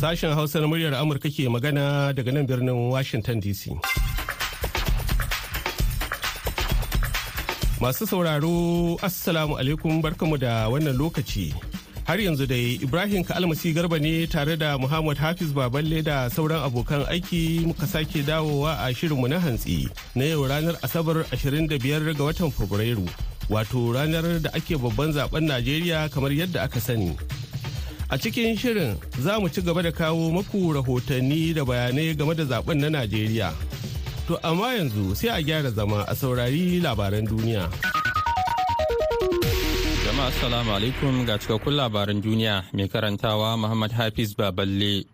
Sashen Hausa na muryar Amurka ke magana daga nan birnin Washington DC. Masu sauraro, Assalamu alaikum barkamu da wannan lokaci. Har yanzu dai Ibrahim Kalmasi Garba ne tare da Muhammad Hafiz Baballe da sauran abokan aiki muka sake dawowa a shirinmu na hantsi na yau ranar Asabar 25 ga watan Fabrairu. Wato ranar da ake babban zaɓen Najeriya kamar yadda aka sani. A cikin shirin za mu ci gaba da kawo maku rahotanni da bayanai game da zaɓen na Najeriya. To amma yanzu sai a gyara zama a saurari labaran duniya. Jama'a assalamu alaikum ga cikakkun labaran duniya mai karantawa Muhammad Hafiz Baballe.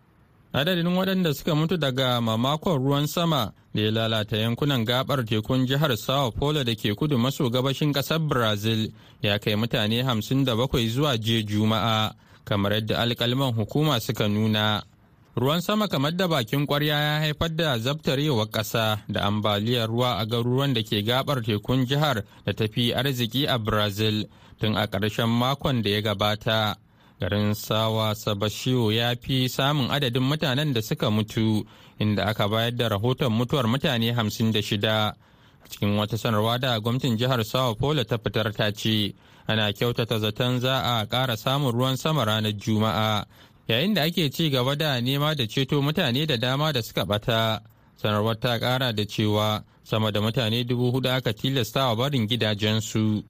Adadin waɗanda suka mutu daga mamakon ruwan sama da ya lalata yankunan gabar tekun jihar Sao Paulo da ke kudu maso gabashin ƙasar Brazil ya kai mutane 57 zuwa jiya Juma'a. kamar yadda alkalman hukuma suka nuna ruwan sama kamar da bakin kwarya ya haifar da zabtarewar ƙasa da ambaliyar ruwa a garuruwan da ke gabar tekun jihar da tafi arziki a brazil tun a ƙarshen makon da ya gabata. Garin sawa sabashiyo ya fi samun adadin mutanen da suka mutu inda aka bayar da rahoton mutuwar mutane hamsin da shida. Cikin wata sanarwa da gwamnatin jihar sao paulo ta fitar ta ce ana kyautata zaton za a ƙara samun ruwan sama ranar juma'a yayin da ake ci gaba da nema da ceto mutane da dama da suka bata sanarwar ta ƙara da cewa sama da mutane dubu huɗu aka tilasta wa barin gidajensu.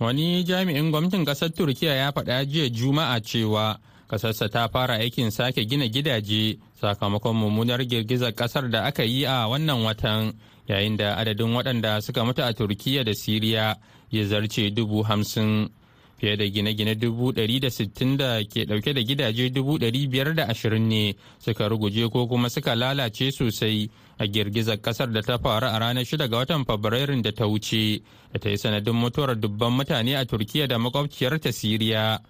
Wani jami'in gwamnatin ƙasar turkiya ya faɗa jiya juma'a cewa ƙasarsa ta fara aikin sake gina gidaje sakamakon mummunar girgizar ƙasar da aka yi a wannan watan yayin da adadin waɗanda suka mutu a turkiya da siriya ya zarce dubu hamsin. Fiye da gine-gine dubu ɗari da sittin da ke ɗauke da gidaje dubu ɗari biyar da ashirin ne suka ruguje ko kuma suka lalace sosai a girgizar ƙasar da ta faru a ranar shida ga watan fabrairun da ta wuce da ta yi sanadin mutuwar dubban mutane a turkiya da makwabciyarta siriya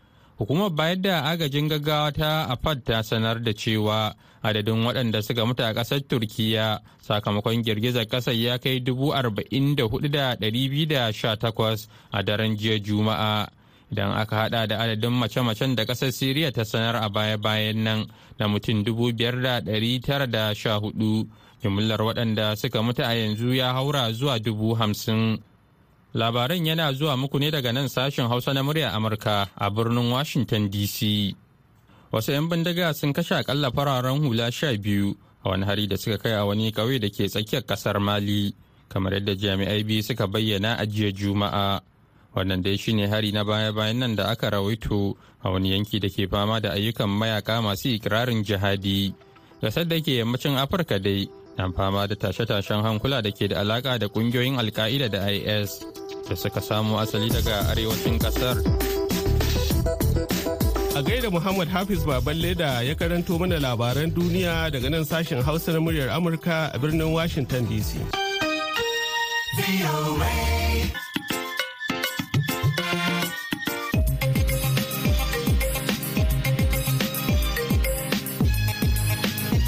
Hukumar bayar da agajin gaggawa ta AFAD ta sanar da cewa adadin waɗanda suka mutu a ƙasar Turkiyya sakamakon girgizar ƙasar ya kai dubu arba'in da huɗu da ɗari biyu da sha takwas a daren jiya Juma'a. Idan aka hada da adadin mace-macen da ƙasar Siriya ta sanar a baya-bayan nan na mutum dubu biyar da ɗari tara da sha huɗu. Jimillar waɗanda suka mutu a yanzu ya haura zuwa dubu hamsin. Labaran yana zuwa muku ne daga nan sashen Hausa na murya Amurka a birnin Washington DC. Wasu 'yan bindiga sun kashe akalla fararen hula sha biyu a wani hari da suka kai a wani ƙauye da ke tsakiyar ƙasar Mali, kamar yadda jami'ai biyu suka bayyana a jiya Juma'a. Wannan dai shine hari na baya-bayan nan da aka rawaito a wani yanki da ke fama da ayyukan mayaka masu ikirarin jihadi. Gasar da ke yammacin Afirka dai na fama da tashe-tashen hankula da ke da alaka da ƙungiyoyin alka'ida da is da suka samo asali daga arewacin ƙasar a gaida muhammad hafiz baballe da ya karanto mana labaran duniya daga nan sashen hausa na muryar amurka a birnin washington dc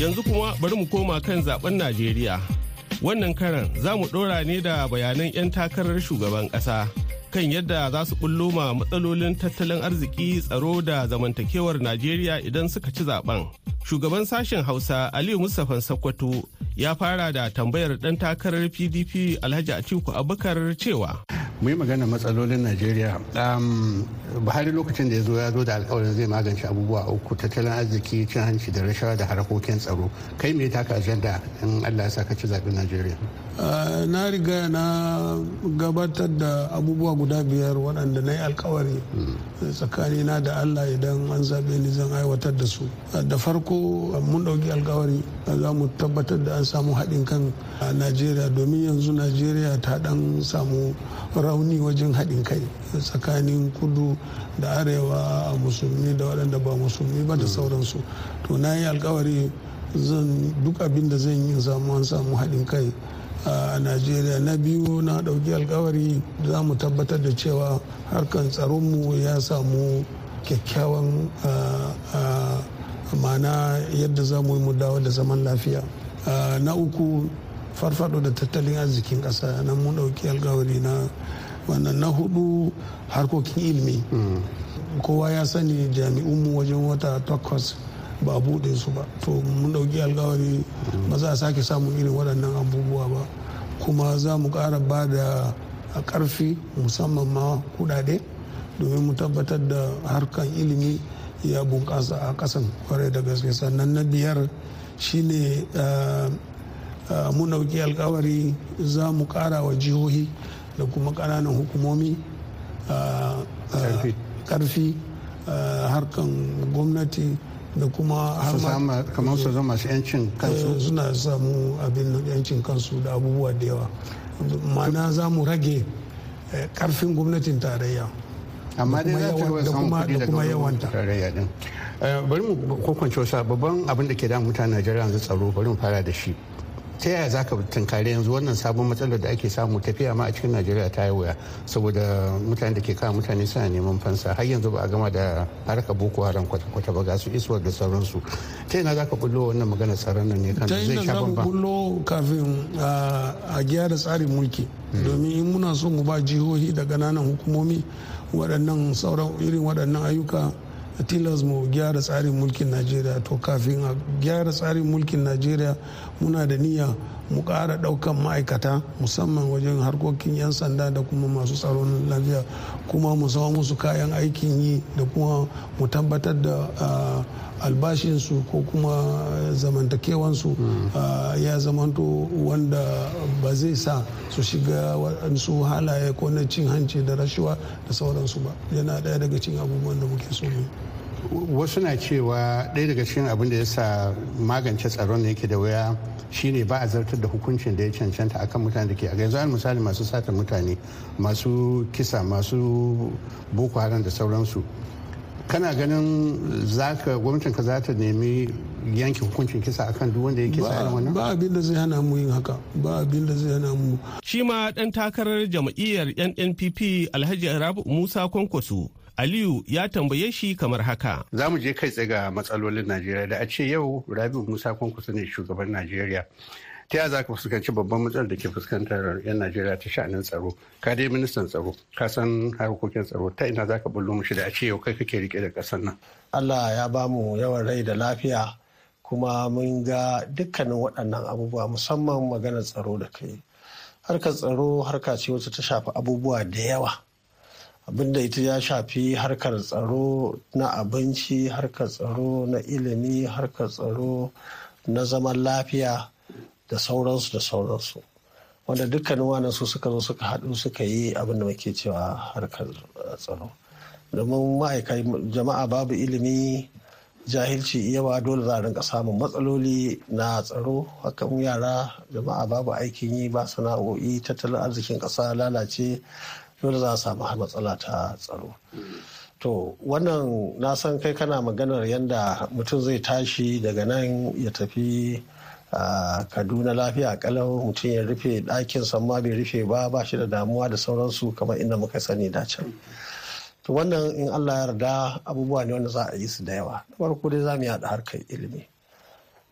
Yanzu kuma bari mu koma kan zaɓen Najeriya. Wannan karan za mu ɗora ne da bayanan 'yan takarar shugaban ƙasa kan yadda za su bullo ma matsalolin tattalin arziki tsaro da zamantakewar Najeriya idan suka ci zaɓen. Shugaban sashen Hausa Aliyu Mustapha Sakkwato ya fara da tambayar ɗan takarar PDP Alhaji Atiku Abubakar cewa. Mu yi magana matsalolin najeriya. Buhari lokacin da ya zo ya zo da alkawarin zai magance abubuwa uku tattalin arziki cin hanci da rashawa da harkokin tsaro. Kai me taka ajanda in allah ya sa ka ci zaɓen najeriya? Na riga na gabatar da abubuwa guda biyar waɗanda na yi alkawari tsakanina da allah idan an zaɓe ni zan aiwatar da su. Da farko mun ɗauki alkawari za mu tabbatar da an samu haɗin kan najeriya. Domin yanzu najeriya ta ɗan samu rauni wajen haɗin kai tsakanin kudu da arewa musulmi da waɗanda ba musulmi ba da sauransu. To na yi alkawari zan duk abin da zan yi samu an samu haɗin kai a najeriya. Na biyu na ɗauki alkawari za mu tabbatar da cewa harkar tsaronmu ya samu kyakkyawan mana yadda za mu yi mu dawo da zaman lafiya. Na uku farfado da tattalin arzikin ƙasa. Nan mun ɗauki alkawari na wannan. Na huɗu harkokin ilimi. Kowa ya sani jami'unmu wajen wata takwas ba a buɗe su ba. To mun ɗauki alkawari ba za a sake samun irin waɗannan abubuwa ba. Kuma za mu ƙara ba da ƙarfi musamman ma kuɗaɗe domin mu tabbatar da harkan ilimi ya bunƙasa a ƙasan ƙwarai da gaske. Sannan na biyar shine mun ɗauki alkawari za mu ƙara wa jihohi da kuma ƙananan hukumomi ƙarfi. harkan gwamnati da kuma kamar su zama masu yancin kansu? suna samu abin yancin kansu da abubuwa da yawa. Ma'ana za mu rage ƙarfin gwamnatin tarayya amma dai za ta samun kuɗi da kuma yawanta. din. Bari mu kokwance wasu babban abin da ke da mutane najeriya yanzu tsaro bari mu fara da shi. Ta yaya za ka tunkari yanzu wannan sabon matsalar da ake samu tafiya ma a cikin najeriya ta yi wuya? Saboda mutane da ke kawo mutane suna neman fansa. Har yanzu ba a gama da harkar boko haram kwata-kwata ba ga su isuwar da sauransu. Ta yana za ka bullo wannan magana tsaron nan ne kan zai sha bambam bullo kafin a gyara tsarin mulki. Domin in muna so mu ba jihohi da ƙananan hukumomi waɗannan sauran irin waɗannan ayyuka tilas mu gyara tsarin mulkin najeriya. To kafin a gyara tsarin mulkin najeriya muna da niyya mu ƙara ɗaukan ma'aikata musamman wajen harkokin 'yan sanda da kuma masu tsaron lafiya kuma mu samu musu kayan aikin yi da kuma mu tabbatar da albashinsu ko kuma zamantakewansu ah, ya zamanto wanda ba zai sa su shiga waɗansu halaye ko na cin hanci da rashuwa da sauransu ba yana ɗaya daga cikin abubuwan da muke so mu yi. wasu na cewa ɗaya daga cikin abin da ya sa magance tsaron da yake da wuya shine ba a zartar da hukuncin da ya cancanta akan mutane da ke a yanzu al misali masu sata mutane masu kisa masu boko haram da sauransu. Kana ganin zaka gwamnatin ka za ta nemi yanke hukuncin kisa akan duk wanda ya kisa irin wannan? ba abin da zai hana mu yin haka. Ba abin da zai hana mu. Shi ma ɗan takarar jam'iyyar NNPP Alhaji Rabu Musa Kwankwaso Aliyu ya tambaye shi kamar haka. za mu je kai tsaye ga matsalolin najeriya. Da a ce yau rabiu musa kwankwaso ne shugaban najeriya ta yaya za ka fuskanci babban matsalar da ke fuskantar 'yan najeriya ta sha'anin tsaro? Ka dai ministan tsaro ka san harkokin tsaro ta ina za ka bullo mushi da a ce yau kai kake riƙe da ƙasar nan? Allah ya ba mu yawan rai da lafiya kuma mun ga dukkanin waɗannan abubuwa musamman maganar tsaro da kai. Harkar tsaro harka ce wacce ta shafi abubuwa da yawa. Abin da ita ya shafi harkar tsaro na abinci harkar tsaro na ilimi harkar tsaro na zaman lafiya da sauransu da sauransu. Wanda dukkanin wannan su suka zo suka haɗu suka yi abin da muke cewa harkar eh, tsaro. Domin ma'aikai jama'a babu ilimi jahilci yawa dole za a rinka samun matsaloli na tsaro. Hakan yara jama'a babu aikin yi ba sana'o'i tattalin arzikin ƙasa lalace dole za a samu matsala ta tsaro. To wannan na san kai kana maganar yadda mutum zai tashi daga nan ya tafi a kaduna lafiya kalau mutum ya rufe ɗakin ma bai rufe ba ba shi da damuwa da sauransu kamar inda muka sani da can. To wannan in allah ya yarda abubuwa ne wanda za a yi su da yawa. Na farko dai za mu yaɗa harkar ilimi.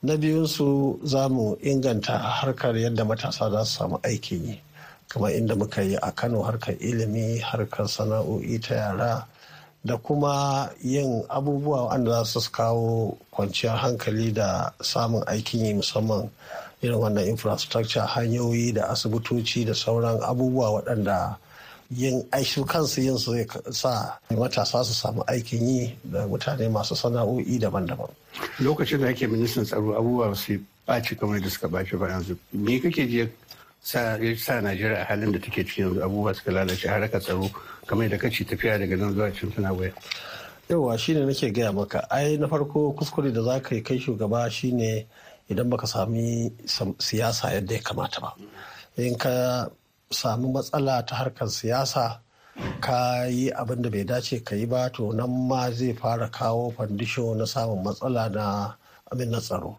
Na biyunsu za mu inganta harkar yadda matasa za su samu aikin yi. Kamar inda muka yi a kano harkar ilimi harkar sana'o'i ta yara da kuma yin abubuwa wanda za su kawo kwanciyar hankali da samun aikin yi musamman irin wannan infrastructure hanyoyi da asibitoci da sauran abubuwa waɗanda yin aiki kansu yin su sa matasa su samu aikin yi da mutane masu sana'o'i daban-daban. Lokacin da ake ministan tsaro abubuwa su ɓaci kamar da suka ɓaci ba yanzu. Me kake je sa ya sa najeriya a halin da take cikin yanzu abubuwa suka lalace harkar tsaro kamar da kace tafiya daga nan zuwa cin tana waya yauwa shine nake gaya maka. Ai na farko kuskure da za ka yi kai shugaba shine idan baka sami sam- siyasa yadda ya kamata ba. In ka sami matsala ta harkar siyasa ka yi abin da bai dace ka yi ba to nan ma zai fara kawo fandisho na samun matsala na abin na tsaro.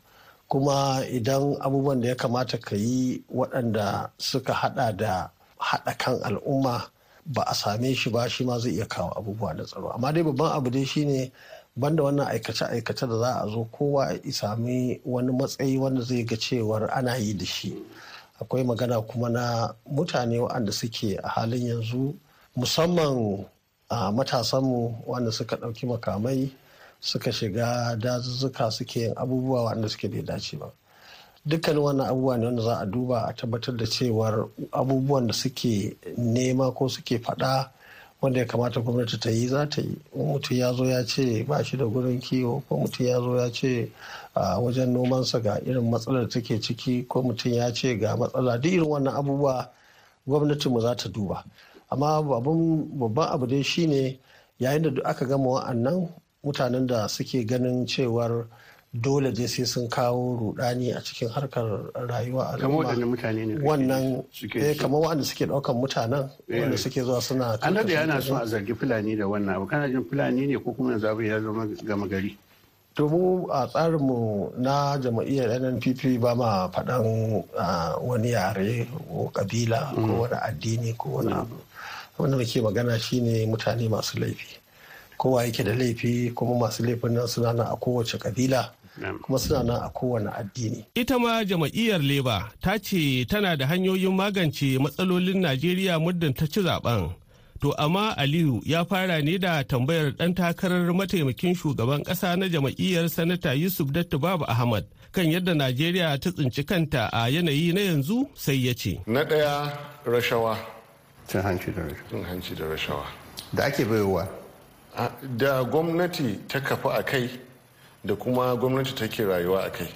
Kuma idan abubuwan da ya kamata ka yi waɗanda suka hada da haɗa kan al'umma ba a same shi ba shi ma zai iya kawo abubuwa na tsaro. Amma dai babban abu dai shine banda wannan aikace-aikace da za a zo kowa ya sami wani matsayi wanda zai ga cewar ana yi da shi. Akwai magana kuma na mutane waɗanda suke a halin yanzu musamman a matasanmu wanda suka ɗauki makamai suka shiga dazuzzuka suke yin abubuwa wanda suke bai dace ba. Dukkanin wannan abubuwa ne wanda za a duba a tabbatar da cewar abubuwan da suke nema ko suke faɗa wanda ya kamata gwamnati ta yi za ta yi. Mutum ya zo ya ce ba shi da gurin kiwo ko mutum ya zo ya ce a wajen nomansa ga irin matsalar take ciki ko mutum ya ce ga matsala duk irin wannan abubuwa gwamnatinmu za ta duba. Amma babban abu dai shine yayin da duk aka gama wa'annan mutanen da suke ganin cewar dole dai sai sun kawo rudani a cikin harkar rayuwa al'umma. Wannan eh kamar waɗanda suke ɗaukan mutanen wanda suke zuwa suna an da yana son a zargi fulani da wannan abu. Kana jin fulani ne ko kuma abu ya zama gama gari? To mu a tsarinmu na jama'iyyar nnpp ba ma faɗan wani yare ko kabila ko wani addini ko wani abu. Wanda muke magana shine mutane masu laifi. Kowa yake da laifi kuma masu laifin nan suna nan a kowace kabila kuma suna nan a kowane addini. Ita ma jama'iyyar Leba ta ce tana da hanyoyin magance matsalolin Najeriya muddin ta ci zaɓen. To amma Aliyu ya fara ne da tambayar ɗan takarar mataimakin shugaban ƙasa na jama'iyyar Sanata Yusuf Dattu Babu Ahmad kan yadda Najeriya ta tsinci kanta a yanayi na yanzu sai ya ce. Na ɗaya rashawa. Cin hanci da rashawa. Cin hanci da rashawa. Da ake baiwa. Da gwamnati ta kafa a kai da kuma gwamnati take rayuwa a kai.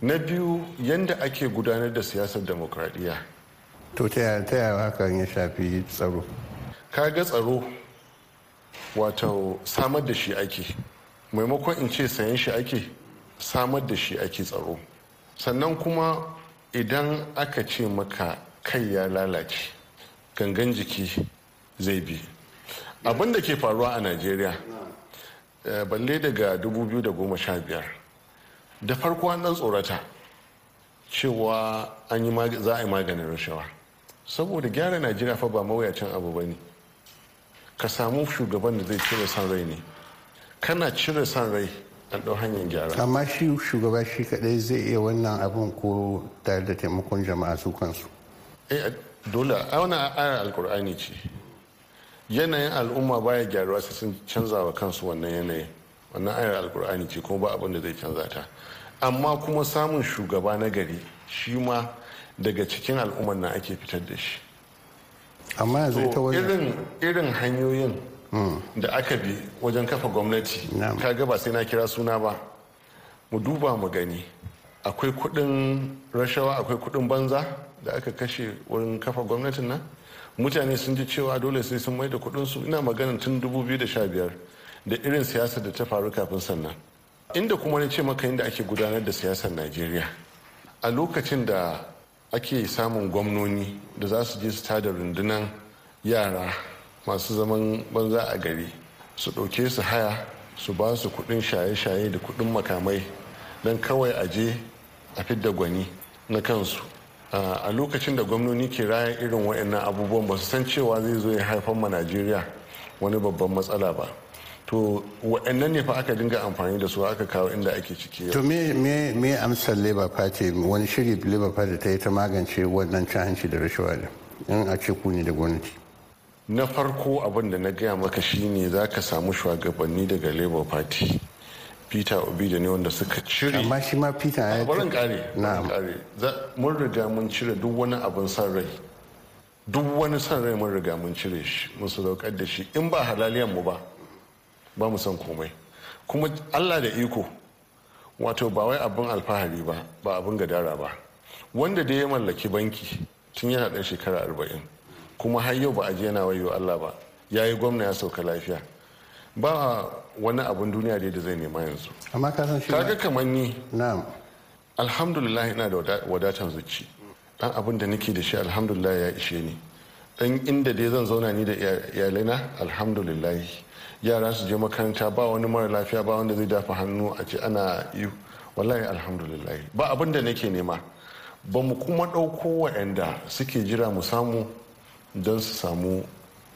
Na biyu yadda ake gudanar da siyasar demokradiyya. To ta yaya hakan ya shafi tsaro? Kaga tsaro wato samar da shi ake. Maimakon in ce sayan shi ake samar da shi ake tsaro. Sannan kuma idan aka ce maka kai ya lalace gangan jiki zai bi. Abin da ke faruwa a najeriya balle daga 2015 da farko an dan tsorata cewa an yi za a yi maganin rashawa. Saboda gyara najeriya fa ba mawuyacin abu ba ne. Ka samu shugaban da zai cire san rai ne. Kana cire san rai an ɗau hanyar gyara. Amma shi shugaba shi kadai zai iya wannan abun ko tare da taimakon jama'a su kansu? Eh dole. A wani ayar alkur'ani ce. Yanayin al'umma baya gyaruwa sai sun canza wa kansu wannan yanayin. Wannan ayar alkur'ani ce kuma ba abin da zai canza ta. Amma kuma samun shugaba na gari shi ma daga cikin al'ummar na ake fitar da shi. Amma yanzu ita irin irin hanyoyin da aka bi wajen kafa gwamnati kaga ba sai na kira suna ba. Mu duba mu gani. Akwai kuɗin rashawa akwai kuɗin banza da aka kashe wurin kafa gwamnatin nan? Mutane sun ji cewa dole sai sun mai da kudinsu ina maganin tun 2015 da irin siyasar da ta faru kafin sannan. Inda kuma na ce maka inda ake gudanar da siyasar najeriya. A lokacin da ake samun gwamnoni da za su je su tada rundunan yara masu zaman banza a gari su ɗauke su haya su ba su kuɗin shaye-shaye da kuɗin makamai don kawai a je a fidda gwani na kansu. A lokacin da gwamnoni ke raya irin waɗannan abubuwan ba su san cewa zai zo ya haifar ma najeriya wani babban matsala ba. To waɗannan ne fa aka dinga amfani da su aka kawo inda ake ciki to me me me amsar labour party? Wani shiri labour party ta yi ta magance wannan cin hanci da rashawa in a ce ku ne da gwamnati. Na farko abin da na gaya maka shine za ka samu shugabanni daga labour party. Peter obi da ne wanda suka cire. Amma shi ma peter ya barin kare kare mun riga mun cire duk wani abin son rai. Duk wani son rai mun riga mun cire shi mun sadaukar da shi. In ba halaliyan mu ba ba mu san komai. Kuma allah da iko wato ba wai abin alfahari ba ba abin gadara ba. Wanda da ya mallaki banki tun yana ɗan shekara arba'in kuma har yau ba a je yana wayo allah ba ya yi gwamna ya sauka lafiya. Ba wani abin duniya da zai nema yanzu. Amma ka san shi kaga kamar ni na'am. alhamdulillah ina da wadatan zuci. Dan abin da nake da shi alhamdulillah ya ishe ni. Dan inda dai zan zauna ni da iyalaina alhamdulillah. Yara su je makaranta ba wani mara lafiya ba wanda zai dafa hannu a ce ana yi wallahi alhamdulillah. Ba abin da nake nema. Ba mu kuma ɗauko waɗanda suke jira mu samu don su samu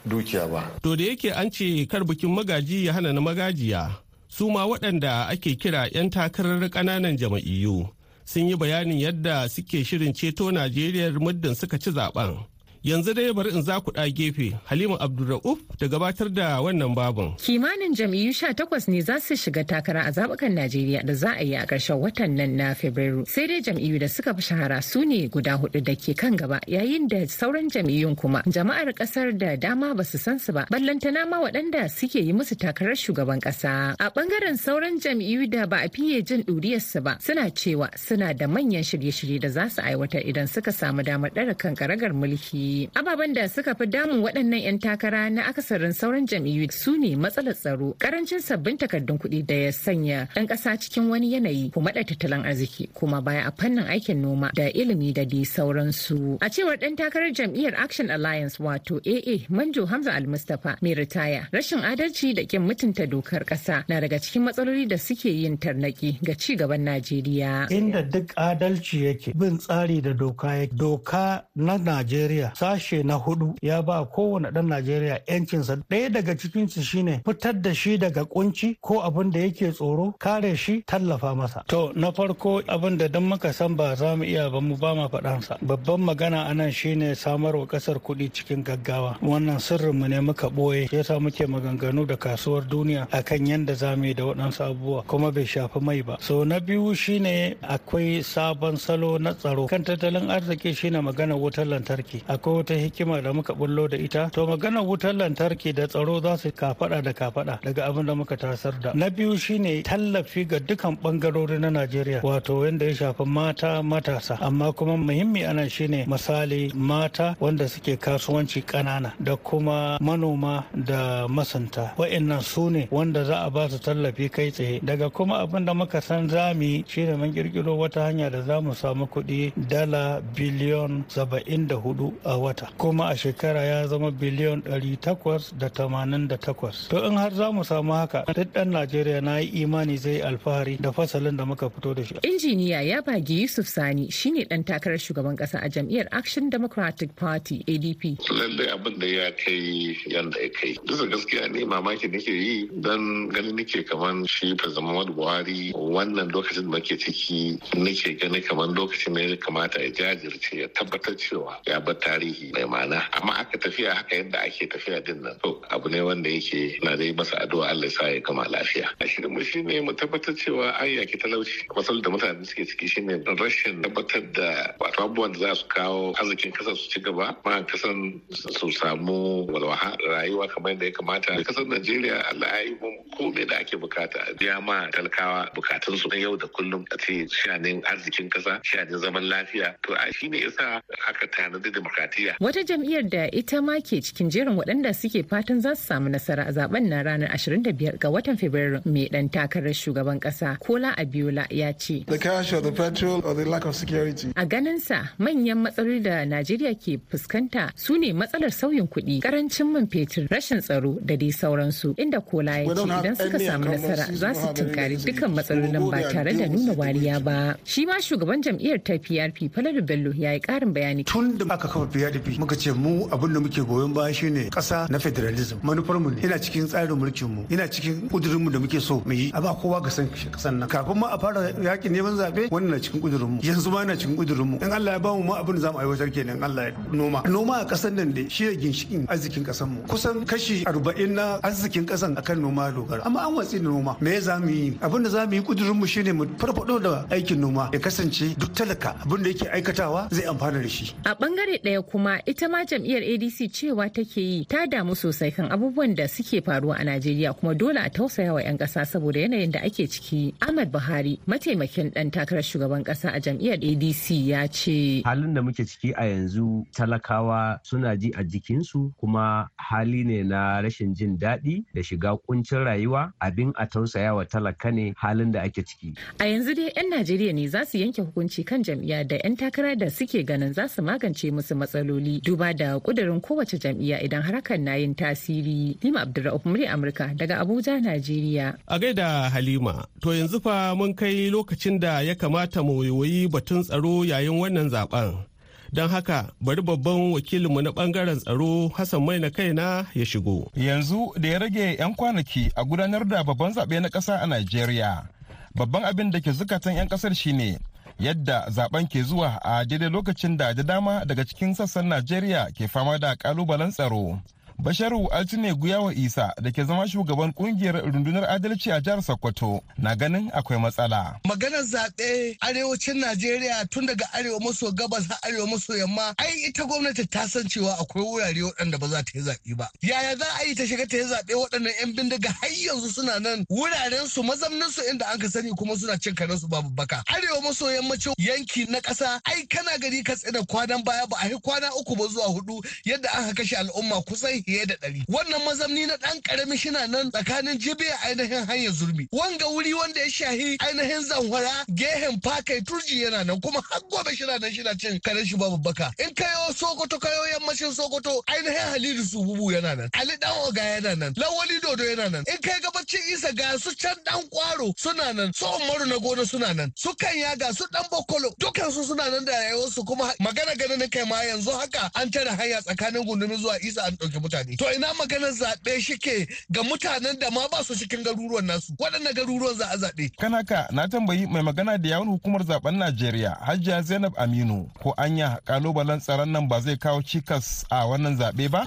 dukiya ba. To da yake an ce kar bikin magaji ya hana na magajiya su ma waɗanda ake kira 'yan takarar ƙananan jama'iyyu sun yi bayanin yadda suke shirin ceto Najeriya muddin suka ci zaɓen. Yanzu dai bari in za ku ɗa gefe. Halima abdulra'uf da gabatar da wannan babin. Kimanin jam'iyyu sha takwas ne za su shiga takara a zabukan najeriya da za a yi a ƙarshen watan nan na fabrairu. Sai dai jam'iyyu da suka fi shahara su ne guda huɗu da ke kan gaba yayin da sauran jam'iyyun kuma jama'ar ƙasar da dama ba su san su ba. Ballantana ma waɗanda suke yi musu takarar shugaban ƙasa. A ɓangaren sauran jam'iyyu da ba a fiye jin ɗuriyarsu ba suna cewa suna da manyan shirye-shirye da za su aiwatar idan suka samu damar ɗara kan karagar mulki. Ababen da suka fi damun waɗannan 'yan takara na akasarin sauran jam'iyyu su ne matsalar tsaro ƙarancin sabbin takardun kuɗi da ya sanya ɗan ƙasa cikin wani yanayi kuma da tattalin arziki kuma baya a fannin aikin noma da ilimi da dai sauransu. A cewar ɗan takarar jam'iyyar action alliance wato aa manjo hamza almustapha mai ritaya rashin adalci da kin mutunta dokar ƙasa na daga cikin matsaloli da suke yin tarnaki ga ci gaban najeriya. Inda duk adalci yake bin tsari da doka doka na najeriya sashe na huɗu ya ba kowane ɗan Najeriya yancinsa ɗaya daga cikinsu shine fitar da shi daga kunci ko abin da yake tsoro kare shi tallafa masa. To na farko abin da don muka san ba za mu iya ba mu ba ma faɗansa. Babban magana a nan shine samar wa ƙasar kuɗi cikin gaggawa. Wannan sirrinmu ne muka ɓoye yasa muke maganganu da kasuwar duniya akan yadda za mu yi da waɗansu abubuwa kuma bai shafi mai ba. So na biyu shine akwai sabon salo na tsaro kan tattalin arziki shine magana wutar lantarki. Akwai wata hikima da muka bullo da ita to maganar wutar lantarki da tsaro za su kafada da kafada daga abin da muka tasar da. Na biyu shine tallafi ga dukan bangarori na najeriya wato wanda ya shafi mata matasa. Amma kuma muhimmi ana shine misali mata wanda suke kasuwanci kanana da kuma manoma da masanta. Wa'annan su ne wanda za a ba su tallafi kai tsaye. Daga kuma abin da muka san zami shine mun kirkiro wata hanya da za mu samu kuɗi dala biliyon saba'in da huɗu a wata kuma a shekara ya zama biliyon 888 to in har za mu samu haka duk ɗan najeriya na yi imani zai alfahari da fasalin da muka fito da shi. Injiniya ya bagi yusuf sani shine ɗan takarar shugaban ƙasa a jam'iyyar action democratic party adp lallai abin da ya kai yanda ya kai. Bisa gaskiya ne mamaki nake yi don ganin nake kaman shi Muhammadu buhari wannan lokacin da muke ciki nake gani kaman lokacin ne ya kamata ya jajirce ya tabbatar cewa ya bar tarihi. Mai ma'ana. Amma aka tafiya haka yadda ake tafiya ɗin nan to abu ne wanda yake na dai masa addu'a Allah sa ya gama lafiya. A shirin mu shine mu tabbatar cewa an yaki talauci. Matsalar da mutane suke ciki shine rashin tabbatar da wato abubuwan da za su kawo arzikin ƙasar su ci gaba. Ma kasan su samu walwaha rayuwa kamar yadda ya kamata. Kasar Najeriya Allah ya yi mun komai da ake buƙata. Biya ma talakawa bukatun su na yau da kullum. A ce shanin arzikin kasa shanin zaman lafiya. To a shine yasa aka tanadi demokratiya Wata jam'iyyar da ita ma ke cikin jerin waɗanda suke fatan za su samu nasara a zaɓen na ranar 25 ga watan Fabrairu mai ɗan takarar shugaban ƙasa Kola Abiola ya ce. The cash or the petrol or the lack of security. A ganinsa manyan matsaloli da Najeriya ke fuskanta su ne matsalar sauyin kuɗi, ƙarancin man fetur, rashin tsaro da dai sauransu. Inda Kola ya ce idan suka samu nasara za su tunkari dukkan matsalolin ba tare da nuna wariya ba. Shi ma shugaban jam'iyyar ta PRP Falalu Bello ya yi ƙarin bayani. Tun da aka kafa PRP muka ce mu abin da muke goyon baya shine kasa na federalism. Manufar mu ina cikin tsarin mulkin mu. Ina cikin kudurin mu da muke so mu yi. A ba kowa ga san kasan nan. Kafin ma a fara yaƙin neman zaɓe wannan na cikin kudurin mu. Yanzu ma na cikin kudurin mu. In Allah ya ba mu ma abin da za mu aiwatar kenan Allah ya noma. Noma a kasan nan dai shi ginshikin arzikin kasan mu. Kusan kashi 40 na arzikin kasan akan noma dogara. Amma an watsi da noma. Me za mu yi? Abin da za mu yi kudurin mu shine mu farfado da aikin noma. Ya kasance duk talaka abin da yake aikatawa zai amfana da shi. A ɓangare ɗaya kuma ita ma jam'iyyar adc cewa take yi ta damu sosai kan abubuwan da suke faruwa a najeriya kuma dole a tausaya wa 'yan kasa saboda yanayin da ake ciki. Ahmad buhari mataimakin dan takarar shugaban kasa a jam'iyyar adc ya ce halin da muke ciki a yanzu talakawa suna ji a jikinsu kuma hali ne na rashin jin daɗi da shiga kuncin rayuwa. Abin a tausaya wa talaka ne halin da ake ciki. A yanzu dai 'yan najeriya ne za su yanke hukunci kan jam'iyya da 'yan takara da suke ganin za su magance musu matsaloli. Duba da kudirin kowace jam'iyya idan harakan na yin tasiri. Lima Abdulrahman murya Amurka daga Abuja, Najeriya. A gaida Halima, to yanzu fa mun kai lokacin da ya kamata mu yoyi batun tsaro yayin wannan zaɓen. Don haka bari babban wakilinmu na ɓangaren tsaro Hassan mai na kaina ya shigo. Yanzu da ya rage 'yan kwanaki a gudanar da babban zaɓe na ƙasa a Najeriya. Babban abin da ke zukatan 'yan ƙasar shine yadda zaɓen ke zuwa a daidai lokacin da da dama daga cikin sassan najeriya ke fama da kalubalen tsaro. Basharu Altine Guyawa Isa da ke zama shugaban ƙungiyar rundunar adalci a jihar Sokoto na ganin akwai matsala. Maganar zaɓe arewacin Najeriya tun daga arewa maso gabas har arewa maso yamma ai ita gwamnati ta san cewa akwai wurare waɗanda ba za ta yi zaɓe ba. Yaya za a yi ta shiga ta yi zaɓe waɗannan 'yan bindiga har yanzu suna nan wuraren su mazamnin su inda an ka sani kuma suna cin karen su babu baka. Arewa maso yammacin yanki na ƙasa ai kana gari ka tsina kwanan baya ba a yi kwana uku ba zuwa huɗu yadda an kashe al'umma kusan fiye da ɗari. Wannan mazamni na ɗan ƙarami shina nan tsakanin jibiya ainihin hanyar zurmi. Wanga wuri wanda ya shahi ainihin zanwara gehen fakai turji yana nan kuma har gobe shina nan shina cin karen shi babu baka. In kayo Sokoto kayo yammacin Sokoto ainihin Halilu Sububu yana nan. Ali Dan Oga yana nan. Lawali Dodo yana nan. In kai gabacin Isa ga su can ɗan kwaro suna nan. Su Umaru na gona suna nan. Su Kanya ga su ɗan Bokolo dukansu suna nan da rayuwarsu kuma magana ganin kai ma yanzu haka an tare hanya tsakanin gundumi zuwa Isa an ɗauki mutane. To ina maganar zaɓe shike ga mutanen da ma ba su cikin garuruwan nasu. Waɗannan garuruwan za a zaɓe. Kan haka na tambayi mai magana da yawun hukumar zaɓen Najeriya Hajiya Zainab Aminu ko anya kalubalen tsaron nan ba zai kawo cikas a wannan zaɓe ba?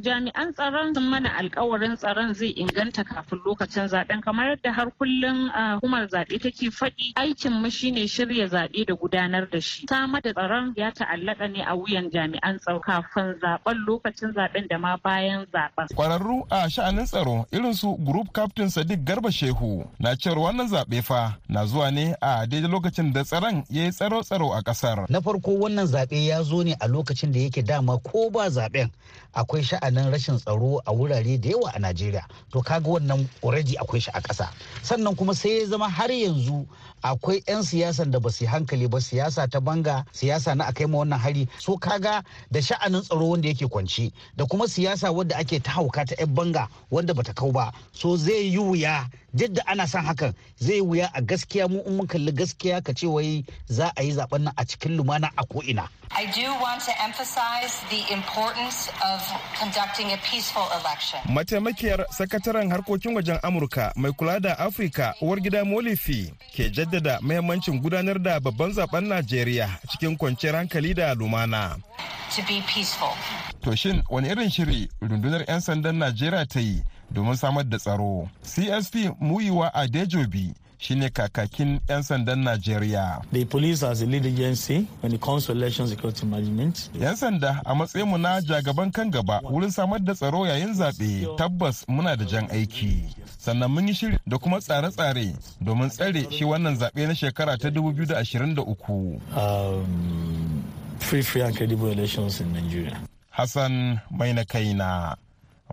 Jami'an tsaron sun mana alkawarin tsaron zai inganta kafin lokacin zaɓen kamar yadda har kullum hukumar zaɓe take faɗi aikin mu shine shirya zaɓe da gudanar da shi. Samar da tsaron ya ta'allaka ne a wuyan jami'an tsaro kafin zaɓen lokacin zaɓen da ma bayan zaɓen. Kwararru a sha'anin tsaro irin su Group Captain Sadiq Garba Shehu na cewar wannan zaɓe fa na zuwa ne a daidai lokacin da tsaron ya yi tsaro-tsaro a ƙasar. Na farko wannan zaɓe ya zo ne a lokacin da yake dama ko ba zaɓen akwai sha'anin rashin tsaro a wurare da yawa a Najeriya. To kaga wannan already akwai shi a ƙasa. Sannan kuma sai ya zama har yanzu akwai 'yan siyasan da ba su hankali ba siyasa ta banga siyasa na akai ma wannan hari so kaga da sha'anin tsaro wanda yake kwanci da kuma siyasa wadda ake ta hauka ta 'yan banga wanda bata kau ba so zai yi wuya duk da ana son hakan zai wuya a gaskiya mu mun kalli gaskiya ka ce wai za a yi zaɓen nan a cikin lumana a ko'ina. I do want to emphasize the importance of conducting a peaceful election. Mataimakiyar sakataren harkokin wajen Amurka mai kula da Afirka uwar gida Molifi ke jaddada mahimmancin gudanar da babban zaɓen Najeriya cikin kwanciyar hankali da lumana. To be peaceful. To shin wani irin shiri rundunar 'yan sandan Najeriya ta yi domin samar da tsaro? CSP Muyiwa Adejobi shine kakakin 'yan sandan Najeriya. The police as a lead agency when it comes to election security management. 'Yan sanda a matsayin mu na jagaban kan gaba wurin samar da tsaro yayin zaɓe tabbas muna da jan aiki. Sannan mun yi shiri da kuma tsare-tsare domin tsare shi wannan zaɓe na shekara ta 2023. Free, free and credible elections in Nigeria. Hassan mai na kaina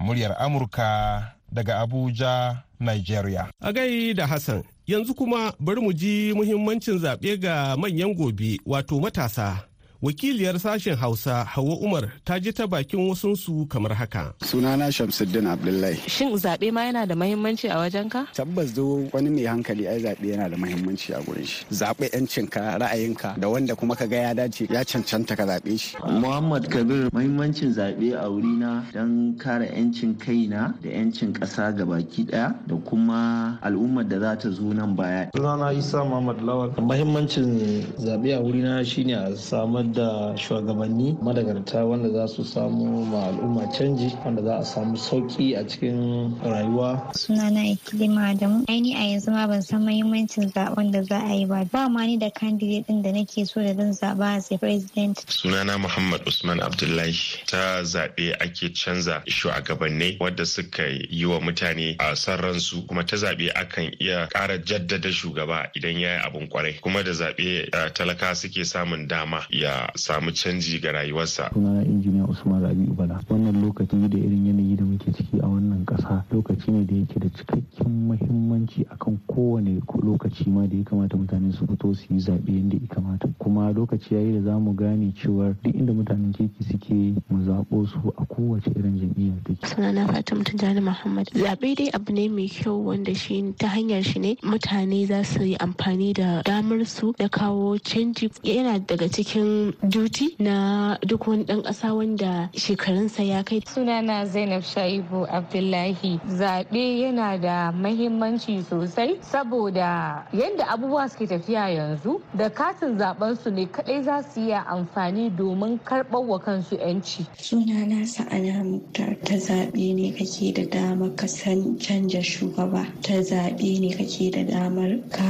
muryar Amurka daga Abuja, Nigeria. A gai da Hassan, yanzu kuma bari mu ji muhimmancin zaɓe ga manyan gobe wato matasa. Wakiliyar sashen Hausa Hauwa Umar ta ji ta bakin wasunsu kamar haka. Sunana Shamsuddin Abdullahi. Shin zaɓe ma yana da mahimmanci a wajen ka? Tabbas do wani mai hankali ai zaɓe yana da mahimmanci a gurin shi. Zaɓe yancinka ra'ayinka da wanda kuma ka ga ya dace ya cancanta ka zaɓe shi. Muhammad Kabir mahimmancin zaɓe a wurina don kare yancin kaina da yancin ƙasa baki ɗaya da kuma al'ummar da za ta zo nan baya. Sunana Isa Muhammad Lawal. Mahimmancin zaɓe a wurina shine a samar da shugabanni madagarta wanda za su samu ma al'umma canji wanda za a samu sauƙi a cikin rayuwa. Sunana Ikilima Adamu. Aini a yanzu ma ban san mahimmancin zaɓen da za a yi ba. Ba ma ni da candidate din da nake so da zan zaba as a president. Sunana Muhammad Usman Abdullahi. Ta zaɓe ake canza shugabanni wadda suka yi wa mutane a san ransu kuma ta zaɓe akan iya ƙara jaddada shugaba idan ya yi abin ƙwarai kuma da zaɓe talaka suke samun dama ya samu canji ga rayuwarsa. Sunana injiniya Usman Rabi'u Bala. Wannan lokaci da irin yanayi da muke ciki a wannan ƙasa lokaci ne da yake da cikakken muhimmanci akan kowane lokaci ma da ya kamata mutane su fito su yi zaɓe yadda ya kamata. Kuma lokaci yayi da za mu gane cewa duk inda mutanen kirki suke mu zaɓo su a kowace irin jam'iyyar take. Sunana Fatima Tijjani Muhammad. Zaɓe dai abu ne mai kyau wanda shi ta hanyar shi ne mutane za su yi amfani da damar su da kawo canji yana daga cikin duty na duk wani ɗan ƙasa wanda shekarunsa ya kai. Sunana Zainab Shaibu Abdullahi. Zaɓe yana da mahimmanci sosai saboda yadda abubuwa suke tafiya yanzu da katin zaɓen su ne kadai za su iya amfani domin karɓar wa kansu 'yanci. Sunana Sa'ana Muktar ta zaɓe ne kake da damar ka san canja shugaba ta zaɓe ne kake da damar ka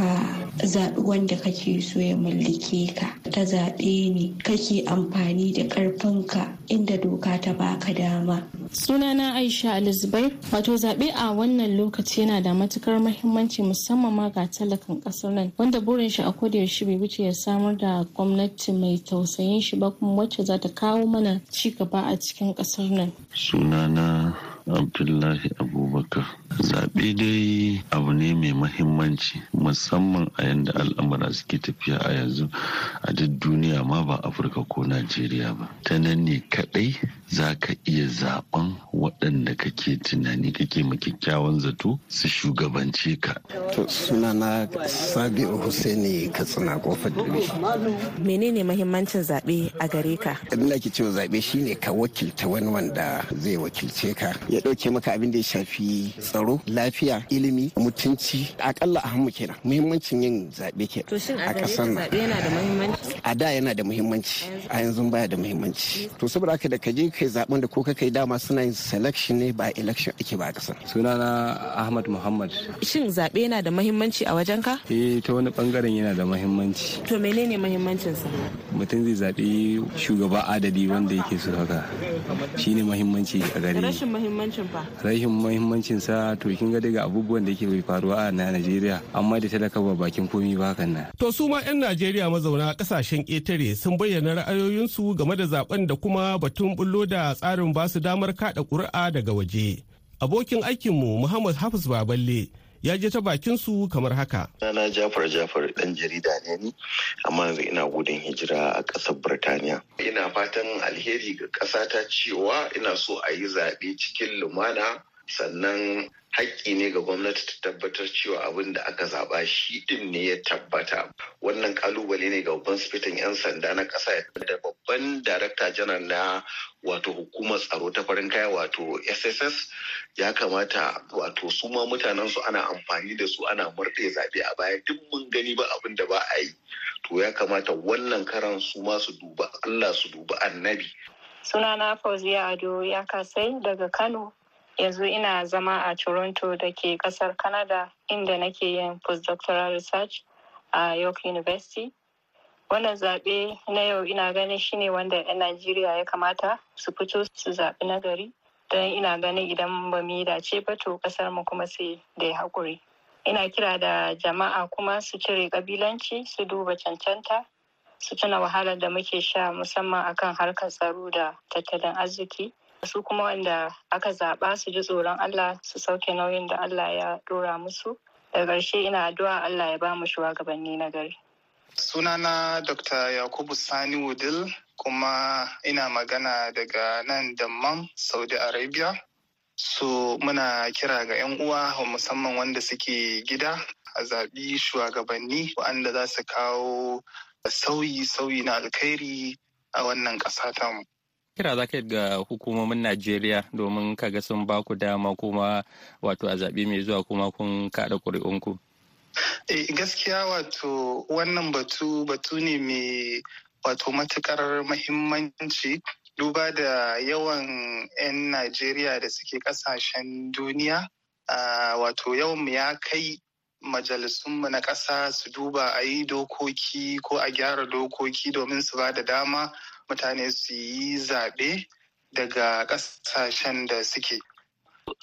zaɓi wanda kake so ya mallake ka ta zaɓe ne kake amfani da ƙarfinka inda doka ta baka dama. Sunana Aisha Alizbai wato zaɓe a wannan lokaci yana da matuƙar mahimmanci musamman ma ga talakan ƙasar nan wanda burin shi a koda yaushe bai wuce ya samar da gwamnati mai tausayin shi ba kuma wacce za ta kawo mana ci gaba a cikin ƙasar nan. Sunana Abdullahi Abubakar. Zaɓe dai abu ne mai mahimmanci musamman a yadda al'amura suke tafiya a yanzu a duk duniya ma ba Afirka ko Najeriya ba. Ta nan ne kaɗai za ka iya zaɓen waɗanda kake tunani kake ma kyakkyawan zato su shugabance ka. To sunana Sabi'u Hussaini Katsina ƙofar Dube. Menene mahimmancin zaɓe a gare ka? Abin da ake cewa zaɓe shine ka wakilta wani wanda zai wakilce ka ya ɗauke maka abin da ya shafi tsaro, lafiya, ilimi, mutunci, akalla a hannu kenan. Muhimmancin yin zaɓe ke To shin a yana da mahimmanci? A da yana da muhimmanci, a yanzu baya da muhimmanci. To saboda haka da ka je kai zaɓen da ko ka kai dama suna yin selection ne ba election ake ba a ƙasar. Sunana Ahmad Muhammad. Shin zaɓe yana da mahimmanci a wajen ka? Eh ta wani ɓangaren yana da mahimmanci. To menene mahimmancinsa? Mutum zai zaɓi shugaba adadi wanda yake so haka. Shine mahimmanci a gare ni. Rashin mahimmancin fa? rashin mahimmancin sa to kin ga daga abubuwan da ke faruwa a Najeriya amma da talaka ba bakin komi ba hakan nan. To su ma 'yan Najeriya mazauna ƙasashen ƙetare sun bayyana ra'ayoyinsu game da zaɓen da kuma batun bullo da tsarin ba su damar kada ƙuri'a daga waje. Abokin aikinmu Muhammad Hafiz Baballe ya je ta bakin su kamar haka. Sana Jafar Jafar dan jarida ne ni amma yanzu ina gudun hijira a ƙasar Birtaniya. Ina fatan alheri ga ƙasa ta cewa ina so a yi zaɓe cikin lumana sannan haƙƙi ne ga gwamnati ta tabbatar cewa abin da aka zaɓa shi ɗin ne ya tabbata. Wannan ƙalubale ne ga babban sifetin 'yan sanda na ƙasa da babban darakta janar na wato hukumar tsaro ta farin kaya wato sss ya kamata wato su ma mutanen su ana amfani da su ana murɗe zaɓe a baya. Duk mun gani ba abin da ba a yi. To ya kamata wannan karan su ma su duba allah su duba annabi. Sunana fauziya ado ya kasai daga kano. Yanzu ina zama a toronto da ke ƙasar canada inda nake yin postdoctoral research a york university. Wannan zaɓe na yau ina ganin shine wanda 'yan najeriya ya kamata su fito su zaɓi nagari don ina ganin idan ba mu yi dace ba to ƙasar mu kuma sai da ya haƙuri. Ina kira da jama'a kuma su cire ƙabilanci su duba cancanta su tuna wahalar da muke sha musamman akan harkar tsaro da tattalin arziki. Su kuma wanda aka zaɓa su ji tsoron Allah su sauke nauyin da Allah ya dora musu. Daga ƙarshe ina addu'a Allah ya ba mu shugabanni na gari. Sunana Dr. Yakubu Sani Wudil kuma ina magana daga nan Dammam, Saudi Arabia. So muna kira ga 'yan uwa musamman wanda suke gida a zaɓi shugabanni waɗanda za su kawo sauyi-sauyi na alkhairi a wannan ƙasa tamu. Kira za ka ga hukumomin Najeriya domin kaga sun ba ku dama kuma wato a zaɓe mai zuwa kuma kun kaɗa ƙuri'unku? E, gaskiya wato wannan batu batu ne mai wato matuƙar mahimmanci duba da yawan 'yan Najeriya da suke ƙasashen duniya wato yawan ya kai majalisunmu na ƙasa su duba a yi dokoki ko a gyara dokoki domin su ba da dama mutane su yi zaɓe daga ƙasashen da suke.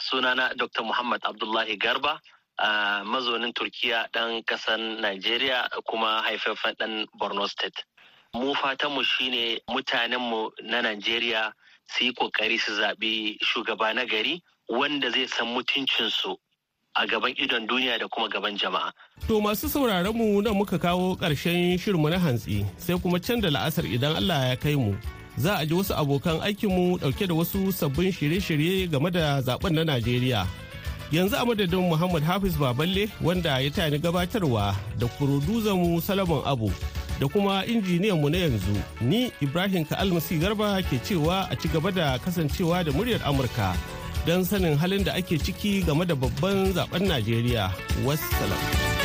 Sunana Dr. Muhammad Abdullahi Garba, uh, mazaunin Turkiya ɗan ƙasar Najeriya kuma haifafen ɗan Borno State. Mu fatanmu shine mutanenmu na Najeriya su yi ƙoƙari su zaɓi shugaba na gari wanda zai san mutuncinsu a gaban idon duniya da kuma gaban jama'a. To masu sauraron mu nan muka kawo ƙarshen shirinmu na hantsi sai kuma can da la'asar idan Allah ya kai mu. Za a ji wasu abokan aikinmu ɗauke da wasu sabbin shirye-shirye game da zaɓen na Najeriya. Yanzu a madadin Muhammad Hafiz Baballe wanda ya tani gabatarwa da mu Salamun Abu da kuma injiniyanmu na yanzu ni Ibrahim Ka'almasi Garba ke cewa a ci gaba da kasancewa da muryar Amurka don sanin halin da ake ciki game da babban zaɓen Najeriya. Wassalam.